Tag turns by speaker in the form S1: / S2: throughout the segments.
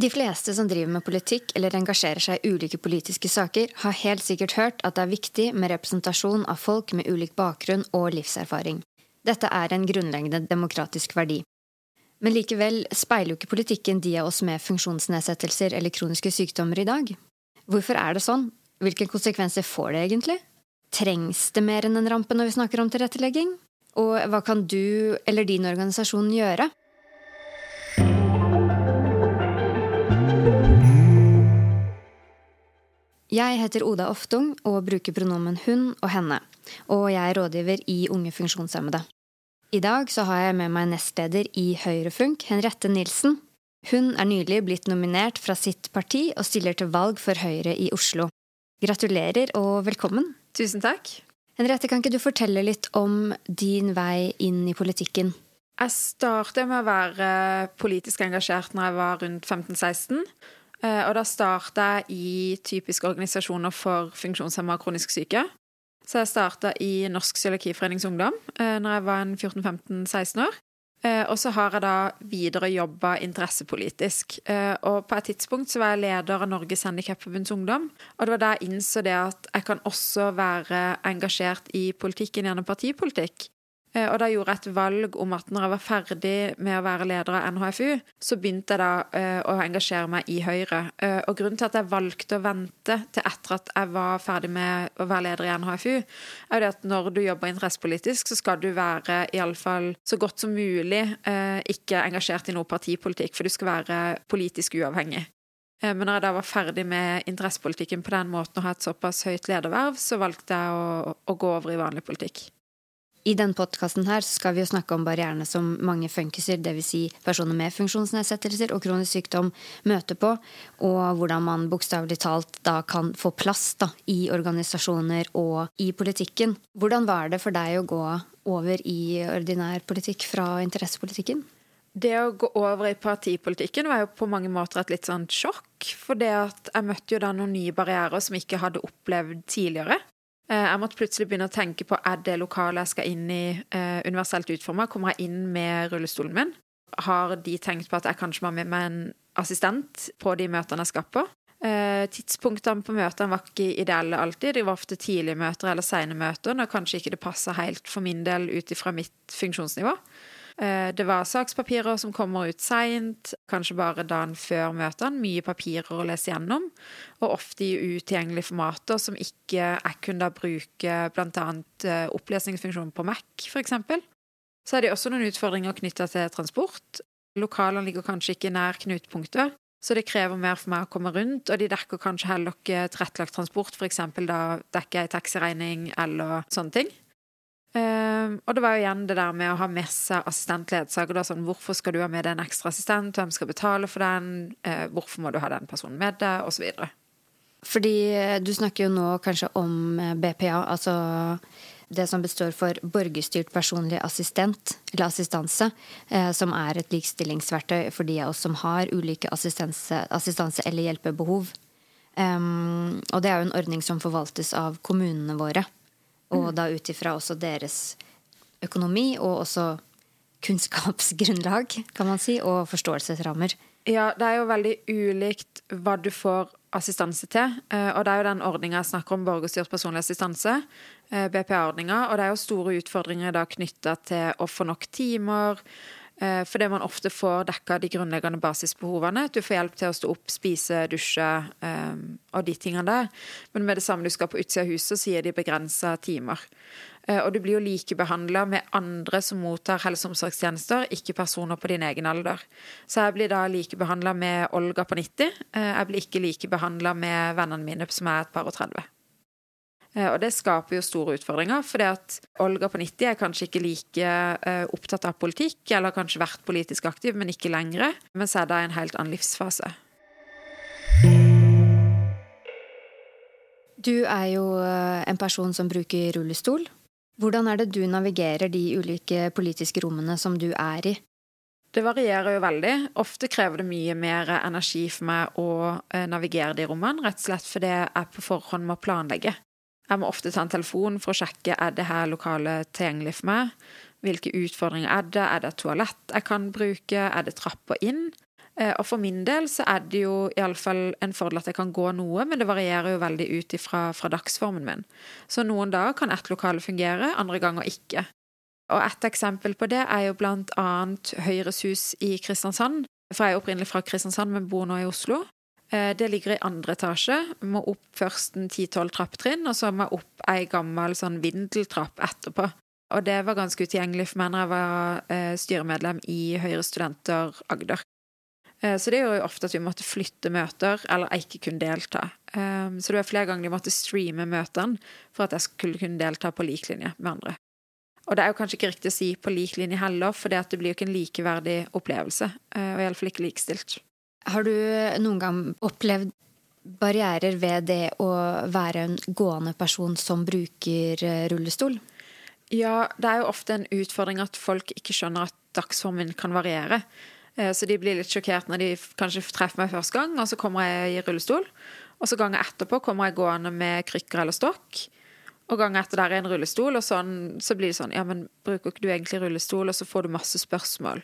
S1: De fleste som driver med politikk eller engasjerer seg i ulike politiske saker, har helt sikkert hørt at det er viktig med representasjon av folk med ulik bakgrunn og livserfaring. Dette er en grunnleggende demokratisk verdi. Men likevel speiler jo ikke politikken de av oss med funksjonsnedsettelser eller kroniske sykdommer i dag. Hvorfor er det sånn? Hvilke konsekvenser får det egentlig? Trengs det mer enn en rampe når vi snakker om tilrettelegging? Og hva kan du eller din organisasjon gjøre? Jeg heter Oda Oftung og bruker pronomen hun og henne, og jeg er rådgiver i Unge funksjonshemmede. I dag så har jeg med meg nestleder i Høyrefunk, Henriette Nilsen. Hun er nylig blitt nominert fra sitt parti og stiller til valg for Høyre i Oslo. Gratulerer og velkommen.
S2: Tusen takk.
S1: Henriette, kan ikke du fortelle litt om din vei inn i politikken?
S2: Jeg startet med å være politisk engasjert når jeg var rundt 15-16. Eh, og da starta jeg i typiske organisasjoner for funksjonshemma og kronisk syke. Så jeg starta i Norsk cøliakiforenings ungdom eh, når jeg var 14-15-16 år. Eh, og så har jeg da videre jobba interessepolitisk. Og på et tidspunkt så var jeg leder av Norges Handikapforbunds Ungdom. Og det var da jeg innså det at jeg kan også være engasjert i politikken gjennom partipolitikk. Eh, og da gjorde jeg et valg om at når jeg var ferdig med å være leder av NHFU, så begynte jeg da uh, å engasjere meg i Høyre. Uh, og grunnen til at jeg valgte å vente til etter at jeg var ferdig med å være leder i NHFU, er jo det at når du jobber interessepolitisk, så skal du være iallfall så godt som mulig uh, ikke engasjert i noe partipolitikk, for du skal være politisk uavhengig. Men når jeg da var ferdig med interessepolitikken på den måten og har et såpass høyt lederverv, så valgte jeg å, å gå over i vanlig politikk.
S1: I denne podkasten skal vi snakke om barrierene som mange funkiser, dvs. Si personer med funksjonsnedsettelser og kronisk sykdom, møter på, og hvordan man bokstavelig talt da kan få plass da, i organisasjoner og i politikken. Hvordan var det for deg å gå over i ordinær politikk fra interessepolitikken?
S2: Det å gå over i partipolitikken var jo på mange måter et litt sånn sjokk. For det at jeg møtte jo da noen nye barrierer som jeg ikke hadde opplevd tidligere. Eh, jeg måtte plutselig begynne å tenke på er det lokalet jeg skal inn i, eh, universelt utforma. Kommer jeg inn med rullestolen min? Har de tenkt på at jeg kanskje må ha med meg en assistent på de møtene jeg skal på? Eh, tidspunktene på møtene var ikke ideelle alltid. De var ofte tidlige møter eller seine møter når kanskje ikke det passa helt for min del ut ifra mitt funksjonsnivå. Eh, det var sakspapirer som kommer ut seint, kanskje bare dagen før møtene. Mye papirer å lese gjennom, og ofte i utilgjengelige formater som ikke jeg kunne bruke bl.a. Eh, opplesningsfunksjonen på Mac, f.eks. Så er det også noen utfordringer knytta til transport. Lokalene ligger kanskje ikke nær knutepunktet, så det krever mer for meg å komme rundt. Og de dekker kanskje heller ikke tilrettelagt transport, f.eks. da dekker jeg taxiregning eller sånne ting. Uh, og det var jo igjen det der med å ha med seg assistentledsager. Sånn, hvorfor skal du ha med deg en ekstra assistent? Hvem skal betale for den? Uh, hvorfor må du ha den personen med deg? Og så videre.
S1: Fordi eh, du snakker jo nå kanskje om eh, BPA, altså det som består for borgerstyrt personlig assistent, eller assistanse, eh, som er et likestillingsverktøy for de av oss som har ulike assistanse, assistanse eller hjelpebehov. Um, og det er jo en ordning som forvaltes av kommunene våre. Og mm. da ut ifra også deres økonomi og også kunnskapsgrunnlag, kan man si, og forståelsesrammer.
S2: Ja, det er jo veldig ulikt hva du får assistanse til. Eh, og det er jo den ordninga jeg snakker om, borgerstyrt personlig assistanse, eh, BPA-ordninga. Og det er jo store utfordringer da knytta til å få nok timer, fordi man ofte får dekka de grunnleggende basisbehovene. Du får hjelp til å stå opp, spise, dusje um, og de tingene der. Men med det samme du skal på utsida av huset, så gir de begrensa timer. Uh, og du blir jo likebehandla med andre som mottar helse- og omsorgstjenester, ikke personer på din egen alder. Så jeg blir da likebehandla med Olga på 90. Uh, jeg blir ikke likebehandla med vennene mine som er et par og 30. Eh, og det skaper jo store utfordringer, fordi at Olga på 90 er kanskje ikke like eh, opptatt av politikk, eller kanskje vært politisk aktiv, men ikke lenger, mens jeg da er i en helt annen livsfase.
S1: Du er jo eh, en person som bruker rullestol. Hvordan er det du navigerer de ulike politiske rommene som du er i?
S2: Det varierer jo veldig. Ofte krever det mye mer energi for meg å navigere de rommene, rett og slett fordi jeg på forhånd må planlegge. Jeg må ofte ta en telefon for å sjekke er det her lokalet tilgjengelig for meg. Hvilke utfordringer er det? Er det et toalett jeg kan bruke? Er det trapper inn? Eh, og for min del så er det jo iallfall en fordel at jeg kan gå noe, men det varierer jo veldig ut ifra fra dagsformen min. Så noen dager kan ett lokale fungere, andre ganger ikke. Og et eksempel på det er jo blant annet Høyres hus i Kristiansand. For jeg er opprinnelig fra Kristiansand, men bor nå i Oslo. Eh, det ligger i andre etasje. Må opp først en ti-tolv trappetrinn, og så må jeg opp ei gammel sånn vindeltrapp etterpå. Og det var ganske utilgjengelig for meg når jeg var eh, styremedlem i Høyre Studenter Agder. Eh, så det gjorde jo ofte at vi måtte flytte møter, eller ikke kunne delta. Så det var flere ganger de måtte streame møtene for at jeg skulle kunne delta på lik linje med andre. Og det er jo kanskje ikke riktig å si på lik linje heller, for det blir jo ikke en likeverdig opplevelse. Og iallfall ikke likestilt.
S1: Har du noen gang opplevd barrierer ved det å være en gående person som bruker eh, rullestol?
S2: Ja, det er jo ofte en utfordring at folk ikke skjønner at dagsformen kan variere. Eh, så de blir litt sjokkert når de kanskje treffer meg første gang, og så kommer jeg i rullestol. Og så ganger etterpå kommer jeg gående med krykker eller stokk. Og gangen etter der er en rullestol, og sånn, så blir det sånn Ja, men bruker ikke du egentlig rullestol? Og så får du masse spørsmål.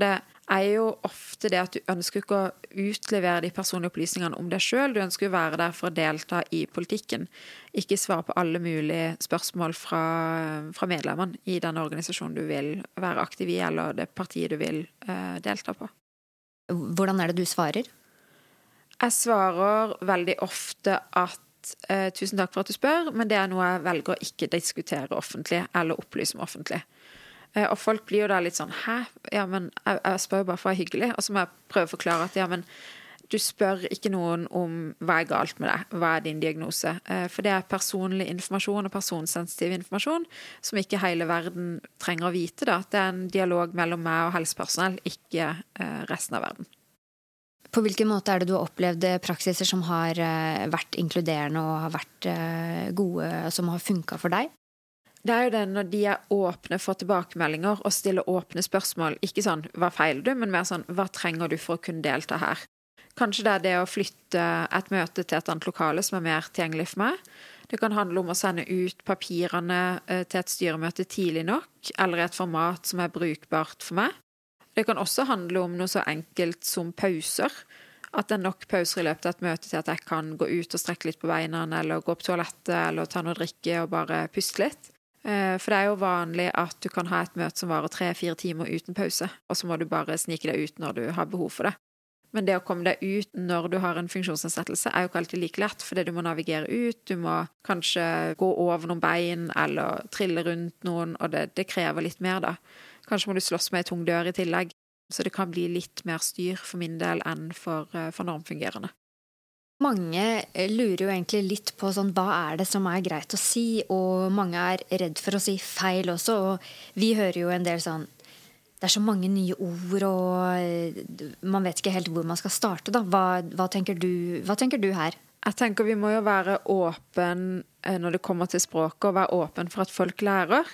S2: Det er jo ofte det at du ønsker ikke å utlevere de personlige opplysningene om deg sjøl. Du ønsker å være der for å delta i politikken, ikke svare på alle mulige spørsmål fra, fra medlemmene i den organisasjonen du vil være aktiv i, eller det partiet du vil uh, delta på.
S1: Hvordan er det du svarer?
S2: Jeg svarer veldig ofte at uh, tusen takk for at du spør, men det er noe jeg velger å ikke diskutere offentlig eller opplyse om offentlig. Eh, og folk blir jo da litt sånn Hæ? Ja, men jeg, jeg spør jo bare for å være hyggelig. Og så må jeg prøve å forklare at ja, men du spør ikke noen om hva er galt med deg, hva er din diagnose. Eh, for det er personlig informasjon og personsensitiv informasjon som ikke hele verden trenger å vite. da. Det er en dialog mellom meg og helsepersonell, ikke eh, resten av verden.
S1: På hvilken måte er det du har opplevd praksiser som har vært inkluderende og har vært gode, som har funka for deg?
S2: Det er jo det når de er åpne for tilbakemeldinger og stiller åpne spørsmål. Ikke sånn 'hva feiler du?', men mer sånn 'hva trenger du for å kunne delta her'? Kanskje det er det å flytte et møte til et annet lokale som er mer tilgjengelig for meg. Det kan handle om å sende ut papirene eh, til et styremøte tidlig nok, eller et format som er brukbart for meg. Det kan også handle om noe så enkelt som pauser. At det er nok pauser i løpet av et møte til at jeg kan gå ut og strekke litt på beina, eller gå på toalettet, eller ta noe drikke og bare puste litt. Eh, for det er jo vanlig at du kan ha et møte som varer tre-fire timer uten pause, og så må du bare snike deg ut når du har behov for det. Men det å komme deg ut når du har en funksjonsnedsettelse, er jo ikke alltid like lett, fordi du må navigere ut, du må kanskje gå over noen bein eller trille rundt noen, og det, det krever litt mer, da. Kanskje må du slåss med ei tung dør i tillegg. Så det kan bli litt mer styr for min del enn for, eh, for normfungerende.
S1: Mange eh, lurer jo egentlig litt på sånn, hva er det som er greit å si, og mange er redd for å si feil også. Og vi hører jo en del sånn Det er så mange nye ord, og eh, man vet ikke helt hvor man skal starte. Da. Hva, hva, tenker, du, hva tenker du her?
S2: Jeg tenker vi må jo være åpen når det kommer til språket, og være åpen for at folk lærer.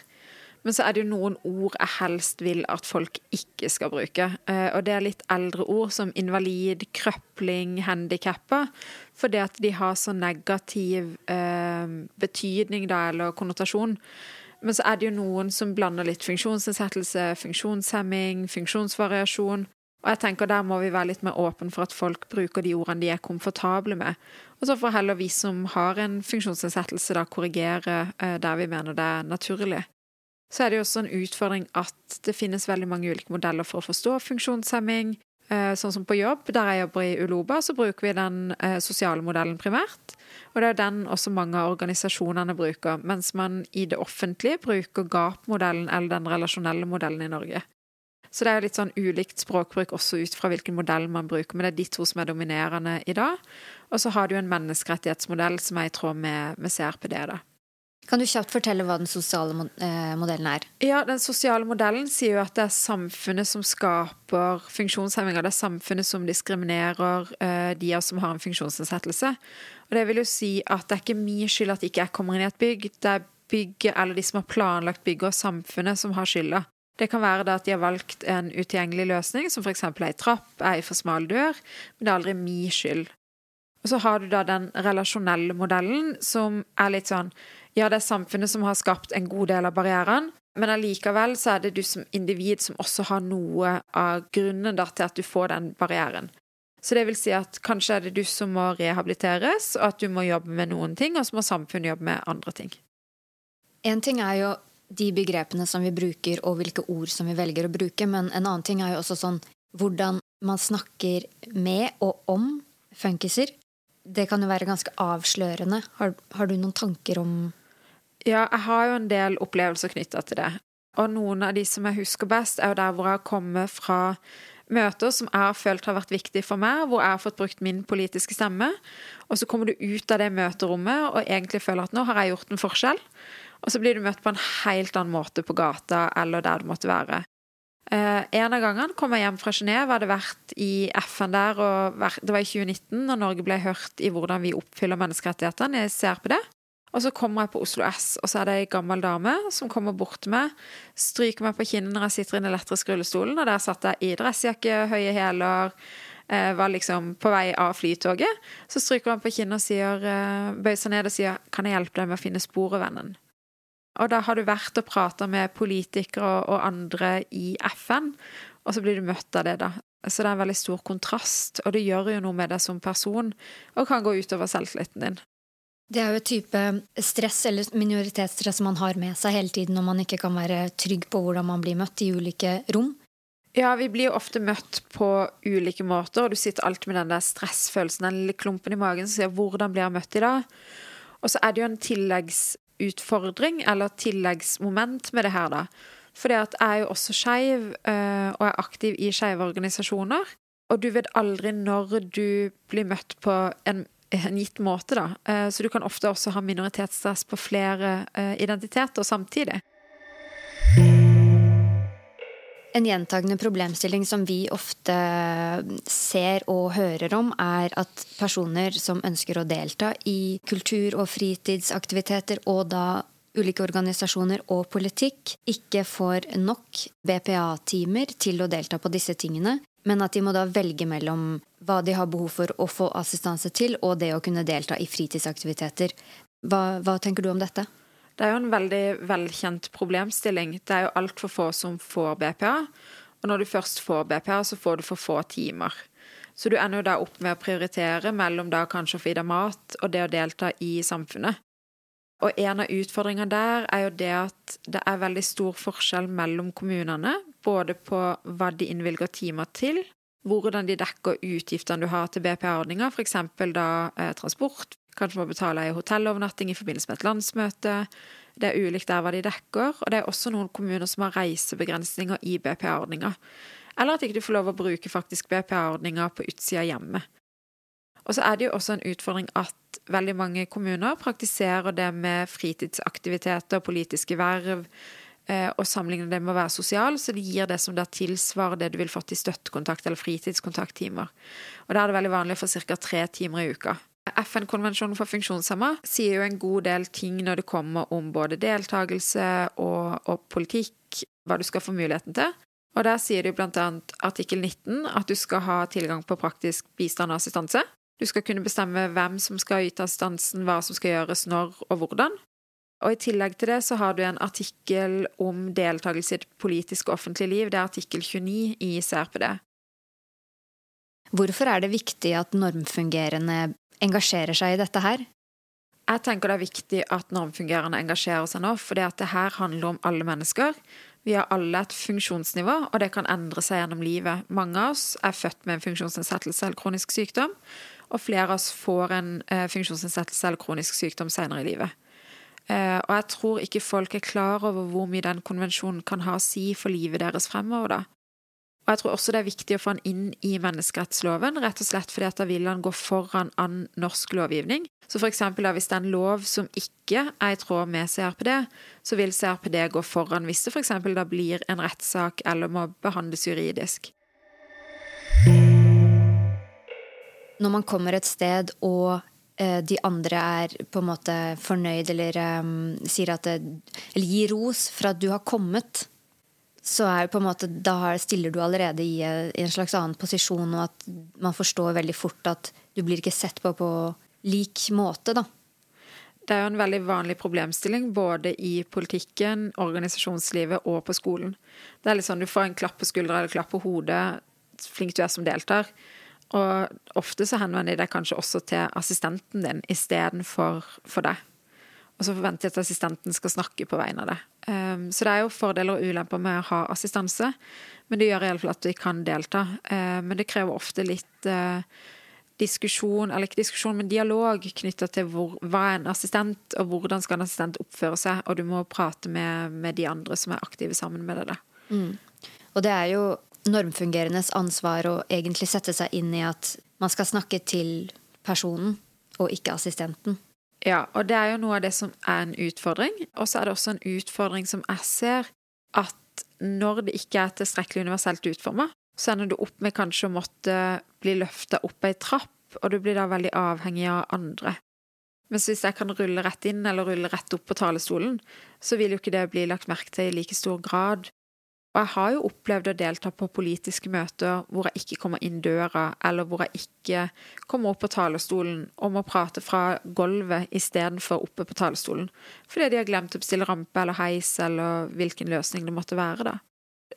S2: Men så er det jo noen ord jeg helst vil at folk ikke skal bruke. Eh, og det er litt eldre ord som invalid, krøpling, handikappa. Fordi at de har så negativ eh, betydning da, eller konnotasjon. Men så er det jo noen som blander litt funksjonsnedsettelse, funksjonshemming, funksjonsvariasjon. Og jeg tenker Der må vi være litt mer åpne for at folk bruker de ordene de er komfortable med. Og så får heller vi som har en funksjonsnedsettelse, da korrigere eh, der vi mener det er naturlig. Så er det jo også en utfordring at det finnes veldig mange ulike modeller for å forstå funksjonshemming. Eh, sånn som på jobb, der jeg jobber i Uloba, så bruker vi den eh, sosiale modellen primært. Og det er den også mange av organisasjonene bruker, mens man i det offentlige bruker GAP-modellen eller den relasjonelle modellen i Norge. Så det er litt sånn ulikt språkbruk også ut fra hvilken modell man bruker, men det er de to som er dominerende i dag. Og så har du en menneskerettighetsmodell som er i tråd med, med CRPD, da.
S1: Kan du kjapt fortelle hva den sosiale eh, modellen er?
S2: Ja, Den sosiale modellen sier jo at det er samfunnet som skaper funksjonshemminger. Det er samfunnet som diskriminerer uh, de av oss som har en funksjonsnedsettelse. Og Det vil jo si at det er ikke min skyld at ikke jeg kommer inn i et bygg. Det er bygget eller de som har planlagt bygget og samfunnet som har skylda. Det kan være at de har valgt en utilgjengelig løsning, som f.eks. ei trapp, ei for smal dør, men det er aldri min skyld. Og så har du da den relasjonelle modellen, som er litt sånn ja, det er samfunnet som har skapt en god del av barrieren, Men allikevel så er det du som individ som også har noe av grunnen da, til at du får den barrieren. Så det vil si at kanskje er det du som må rehabiliteres, og at du må jobbe med noen ting, og så må samfunnet jobbe med andre ting.
S1: En ting er jo de begrepene som vi bruker, og hvilke ord som vi velger å bruke, men en annen ting er jo også sånn hvordan man snakker med og om funkiser. Det kan jo være ganske avslørende. Har, har du noen tanker om
S2: Ja, jeg har jo en del opplevelser knytta til det. Og noen av de som jeg husker best, er jo der hvor jeg har kommet fra møter som jeg har følt har vært viktige for meg, hvor jeg har fått brukt min politiske stemme. Og så kommer du ut av det møterommet og egentlig føler at nå har jeg gjort en forskjell. Og så blir du møtt på en helt annen måte på gata eller der du måtte være. Eh, en av gangene kom jeg hjem fra Genéve, hadde vært i FN der, og det var i 2019, når Norge ble hørt i hvordan vi oppfyller menneskerettighetene. På det. Og så kommer jeg på Oslo S, og så er det ei gammel dame som kommer bort til meg, stryker meg på kinnet når jeg sitter i den elektriske rullestolen, og der satt jeg i dressjakke, høye hæler, eh, var liksom på vei av flytoget. Så stryker han på kinnet og sier, eh, bøyer seg ned og sier 'Kan jeg hjelpe deg med å finne sporet, vennen?' Og da har du vært og prata med politikere og andre i FN, og så blir du møtt av det, da. Så det er en veldig stor kontrast, og det gjør jo noe med deg som person, og kan gå utover selvtilliten din.
S1: Det er jo et type stress eller minoritetsstress man har med seg hele tiden når man ikke kan være trygg på hvordan man blir møtt i ulike rom.
S2: Ja, vi blir jo ofte møtt på ulike måter, og du sitter alltid med den der stressfølelsen, den lille klumpen i magen som sier 'hvordan blir jeg møtt i dag?' Og så er det jo en tilleggsutfordring, eller tilleggsmoment med det her, da. Fordi at jeg er jo også skeiv, øh, og er aktiv i skeive organisasjoner. Og du vet aldri når du blir møtt på en en gitt måte, da. Eh, så du kan ofte også ha minoritetsstress på flere eh, identiteter samtidig.
S1: En gjentagende problemstilling som vi ofte ser og hører om, er at personer som ønsker å delta i kultur- og fritidsaktiviteter, og da ulike organisasjoner og politikk, ikke får nok BPA-timer til å delta på disse tingene, men at de må da velge mellom hva de har behov for å få assistanse til, og det å kunne delta i fritidsaktiviteter. Hva, hva tenker du om dette?
S2: Det er jo en veldig velkjent problemstilling. Det er jo altfor få som får BPA. Og når du først får BPA, så får du for få timer. Så du ender jo da opp med å prioritere mellom da kanskje å få i deg mat og det å delta i samfunnet. Og en av utfordringene der er jo det at det er veldig stor forskjell mellom kommunene, både på hva de innvilger timer til, hvordan de dekker utgiftene du har til BPA-ordninga, f.eks. da eh, transport, kanskje må betale ei hotellovernatting i forbindelse med et landsmøte. Det er ulikt der hva de dekker, og det er også noen kommuner som har reisebegrensninger i BPA-ordninga. Eller at ikke du får lov å bruke faktisk BPA-ordninga på utsida av hjemmet. Og så er det jo også en utfordring at veldig mange kommuner praktiserer det med fritidsaktiviteter, politiske verv, eh, og sammenligner det med å være sosial, så det gir det som da tilsvarer det du vil fått i støttekontakt eller fritidskontakttimer. Og da er det veldig vanlig for ca. tre timer i uka. FN-konvensjonen for funksjonshemma sier jo en god del ting når det kommer om både deltakelse og, og politikk, hva du skal få muligheten til. Og der sier det jo annet artikkel 19 at du skal ha tilgang på praktisk bistand og assistanse. Du skal kunne bestemme hvem som skal yte assistansen, hva som skal gjøres, når og hvordan. Og I tillegg til det så har du en artikkel om deltakelse i et politisk og offentlig liv. Det er artikkel 29 i CRPD.
S1: Hvorfor er det viktig at normfungerende engasjerer seg i dette her?
S2: Jeg tenker det er viktig at normfungerende engasjerer seg nå, for det her handler om alle mennesker. Vi har alle et funksjonsnivå, og det kan endre seg gjennom livet. Mange av oss er født med en funksjonsnedsettelse eller kronisk sykdom, og flere av oss får en eh, funksjonsnedsettelse eller kronisk sykdom senere i livet. Eh, og jeg tror ikke folk er klar over hvor mye den konvensjonen kan ha å si for livet deres fremover, da. Og jeg tror også det er viktig å få den inn i menneskerettsloven, rett og slett fordi at da vil han gå foran annen norsk lovgivning. Så for eksempel da, hvis det er en lov som ikke er i tråd med CRPD, så vil CRPD gå foran hvis det f.eks. da blir en rettssak eller må behandles juridisk.
S1: Når man kommer et sted og eh, de andre er på en måte fornøyd eller um, sier at det, eller gir ros for at du har kommet, så er på en måte, da stiller du allerede i, i en slags annen posisjon, og at man forstår veldig fort at du blir ikke sett på på lik måte, da.
S2: Det er jo en veldig vanlig problemstilling både i politikken, organisasjonslivet og på skolen. Det er litt sånn du får en klapp på skuldra eller klapp på hodet, flink du er som deltar. Og ofte så henvender de deg kanskje også til assistenten din istedenfor for deg. Og så forventer jeg at assistenten skal snakke på vegne av deg. Um, så det er jo fordeler og ulemper med å ha assistanse, men det gjør iallfall at vi kan delta. Uh, men det krever ofte litt uh, diskusjon, eller ikke diskusjon, men dialog knytta til hvor, hva er en assistent, og hvordan skal en assistent oppføre seg, og du må prate med, med de andre som er aktive sammen med deg.
S1: Mm. Og det er jo normfungerendes ansvar å egentlig sette seg inn i at man skal snakke til personen, og ikke assistenten.
S2: Ja, og det er jo noe av det som er en utfordring. Og så er det også en utfordring som jeg ser, at når det ikke er tilstrekkelig universelt utforma, så ender du opp med kanskje å måtte bli løfta opp ei trapp, og du blir da veldig avhengig av andre. Mens hvis jeg kan rulle rett inn eller rulle rett opp på talerstolen, så vil jo ikke det bli lagt merke til i like stor grad. Og jeg har jo opplevd å delta på politiske møter hvor jeg ikke kommer inn døra, eller hvor jeg ikke kommer opp på talerstolen og må prate fra gulvet istedenfor oppe på talerstolen, fordi de har glemt å bestille rampe eller heis eller hvilken løsning det måtte være, da.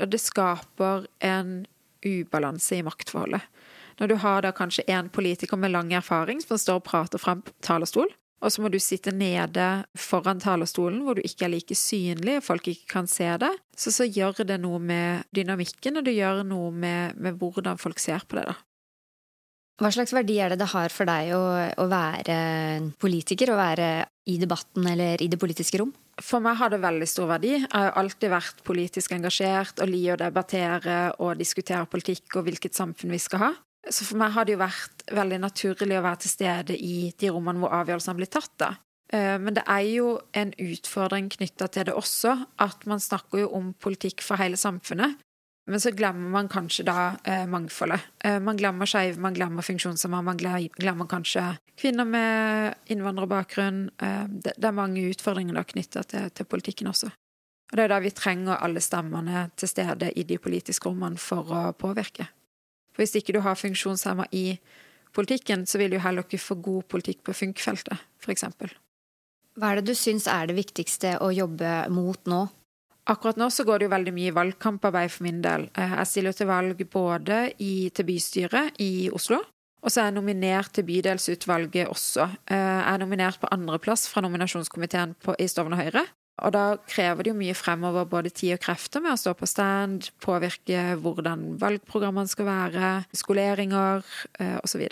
S2: Og det skaper en ubalanse i maktforholdet. Når du har da kanskje en politiker med lang erfaring som står og prater fra en talerstol, og så må du sitte nede foran talerstolen hvor du ikke er like synlig og folk ikke kan se deg, så, så gjør det noe med dynamikken, og det gjør noe med, med hvordan folk ser på det, da.
S1: Hva slags verdi er det det har for deg å, å være politiker, å være i debatten eller i det politiske rom?
S2: For meg har det veldig stor verdi. Jeg har alltid vært politisk engasjert og liker å debattere og diskutere politikk og hvilket samfunn vi skal ha. Så for meg har det jo vært veldig naturlig å være til stede i de rommene hvor avgjørelsene blir tatt. da. Eh, men det er jo en utfordring knytta til det også, at man snakker jo om politikk for hele samfunnet. Men så glemmer man kanskje da eh, mangfoldet. Eh, man glemmer skeive, man glemmer funksjonshemmede, man glemmer kanskje kvinner med innvandrerbakgrunn. Eh, det, det, er mange utfordringer da knytta til, til, politikken også. Og det er da vi trenger alle stemmene til stede i de politiske rommene for å påvirke. For hvis ikke du har funksjonshemma i politikken, så vil du heller ikke få god politikk på funkfeltet, f.eks.
S1: Hva er det du syns er det viktigste å jobbe mot nå?
S2: Akkurat nå så går det jo veldig mye valgkamparbeid for min del. Eh, jeg stiller til valg både i, til bystyret i Oslo, og så er jeg nominert til bydelsutvalget også. Eh, jeg er nominert på andreplass fra nominasjonskomiteen på, i Stovner Høyre. Og da krever det jo mye fremover både tid og krefter med å stå på stand, påvirke hvordan valgprogrammene skal være, skoleringer eh, osv.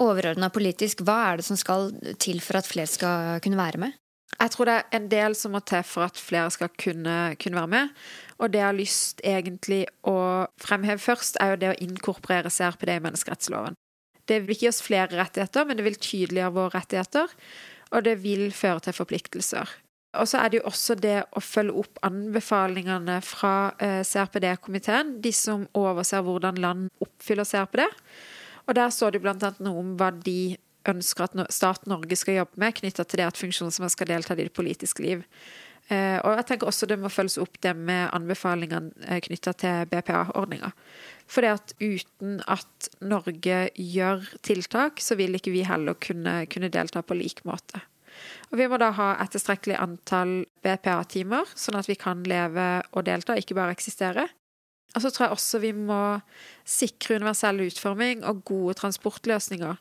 S1: Overordna politisk, hva er det som skal til for at flere skal kunne være med?
S2: Jeg tror det er en del som må til for at flere skal kunne, kunne være med. Og det jeg har lyst egentlig å fremheve først, er jo det å inkorporere CRPD i menneskerettsloven. Det vil ikke gi oss flere rettigheter, men det vil tydeliggjøre våre rettigheter. Og det vil føre til forpliktelser. Og så er det jo også det å følge opp anbefalingene fra eh, CRPD-komiteen, de som overser hvordan land oppfyller CRPD. Og der står det annet noe om hva de ønsker at staten Norge skal jobbe med, knytta til det at funksjonshemmede skal delta i det politiske liv. Eh, og jeg tenker også det må følges opp det med anbefalingene eh, knytta til BPA-ordninga. For det at uten at Norge gjør tiltak, så vil ikke vi heller kunne, kunne delta på lik måte. Og vi må da ha et tilstrekkelig antall BPA-timer, sånn at vi kan leve og delta, ikke bare eksistere. Og så tror jeg også vi må sikre universell utforming og gode transportløsninger.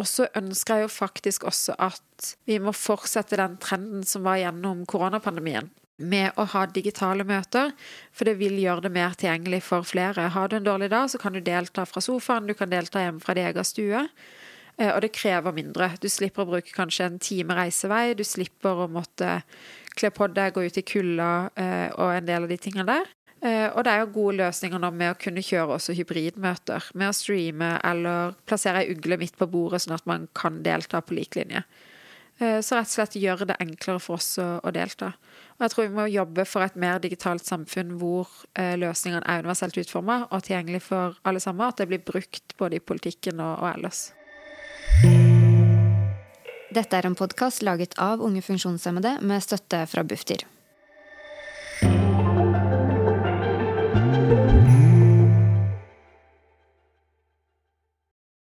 S2: Og så ønsker jeg jo faktisk også at vi må fortsette den trenden som var gjennom koronapandemien. Med å ha digitale møter, for det vil gjøre det mer tilgjengelig for flere. Har du en dårlig dag, så kan du delta fra sofaen, du kan delta hjemme fra din egen stue. Eh, og det krever mindre. Du slipper å bruke kanskje en time reisevei. Du slipper å måtte kle på deg, gå ut i kulda eh, og en del av de tingene der. Eh, og det er jo gode løsninger nå med å kunne kjøre også hybridmøter. Med å streame eller plassere ei ugle midt på bordet, sånn at man kan delta på lik linje. Så rett og slett gjøre det enklere for oss å, delta. Og jeg tror vi må jobbe for et mer digitalt samfunn hvor løsningene er universelt utforma og tilgjengelig for alle sammen. At det blir brukt både i politikken og, og ellers.
S1: Dette er en podkast laget av unge funksjonshemmede med støtte fra Bufdir.